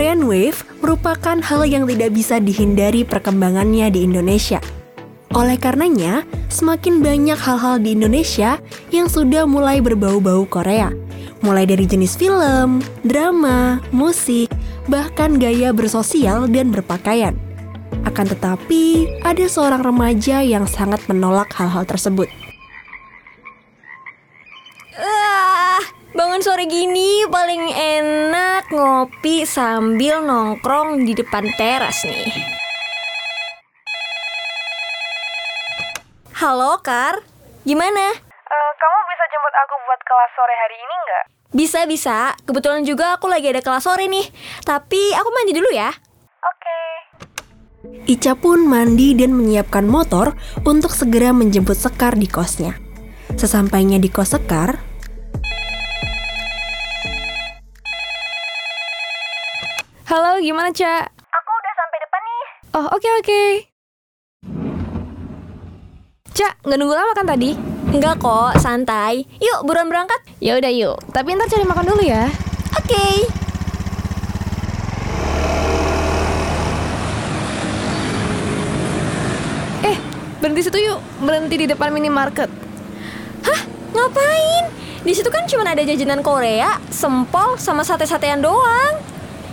Korean Wave merupakan hal yang tidak bisa dihindari perkembangannya di Indonesia. Oleh karenanya, semakin banyak hal-hal di Indonesia yang sudah mulai berbau-bau Korea. Mulai dari jenis film, drama, musik, bahkan gaya bersosial dan berpakaian. Akan tetapi, ada seorang remaja yang sangat menolak hal-hal tersebut. Bangun sore gini paling enak ngopi sambil nongkrong di depan teras nih. Halo, Kar. Gimana? Eh, kamu bisa jemput aku buat kelas sore hari ini nggak? Bisa, bisa. Kebetulan juga aku lagi ada kelas sore nih. Tapi aku mandi dulu ya. Oke. Ica pun mandi dan menyiapkan motor untuk segera menjemput Sekar di kosnya. Sesampainya di kos Sekar, Halo, gimana, Ca? Aku udah sampai depan nih. Oh, oke oke. Ca, nggak nunggu lama kan tadi? Enggak kok, santai. Yuk, buruan berangkat. Ya udah yuk. Tapi ntar cari makan dulu ya. Oke. Eh, berhenti situ yuk. Berhenti di depan minimarket. Hah? Ngapain? Di situ kan cuma ada jajanan Korea, sempol, sama sate-satean doang.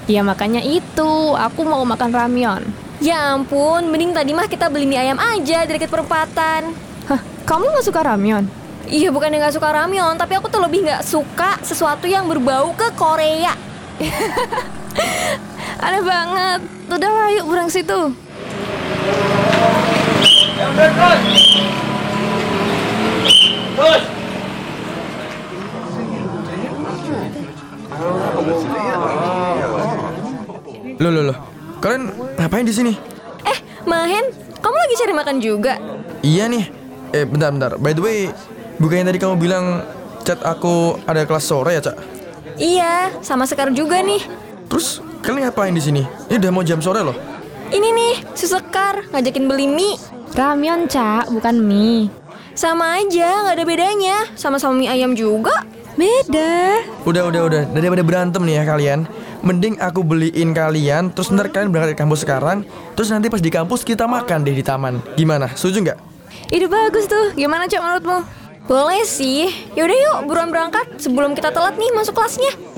Ya makanya itu, aku mau makan ramyeon. Ya ampun, mending tadi mah kita beli mie ayam aja dari dekat perempatan. Hah, kamu nggak suka ramyeon? Iya bukan yang gak suka ramyeon, tapi aku tuh lebih gak suka sesuatu yang berbau ke Korea. Aneh banget. Udah lah, yuk berang situ. Loh, loh, loh. Kalian ngapain di sini? Eh, Mahen, kamu lagi cari makan juga? Iya nih. Eh, bentar, bentar. By the way, bukannya tadi kamu bilang chat aku ada kelas sore ya, Cak? Iya, sama Sekar juga nih. Terus kalian ngapain di sini? Ini udah mau jam sore loh. Ini nih, si Sekar ngajakin beli mie. Ramyeon, Ca, bukan mie. Sama aja, nggak ada bedanya. Sama-sama mie ayam juga. Beda. Udah, udah, udah. Daripada berantem nih ya kalian. Mending aku beliin kalian, terus ntar kalian berangkat ke kampus sekarang, terus nanti pas di kampus kita makan deh di taman. Gimana? Setuju nggak? Ide bagus tuh. Gimana, Ca, menurutmu? Boleh sih. Yaudah yuk, buruan berangkat sebelum kita telat nih masuk kelasnya.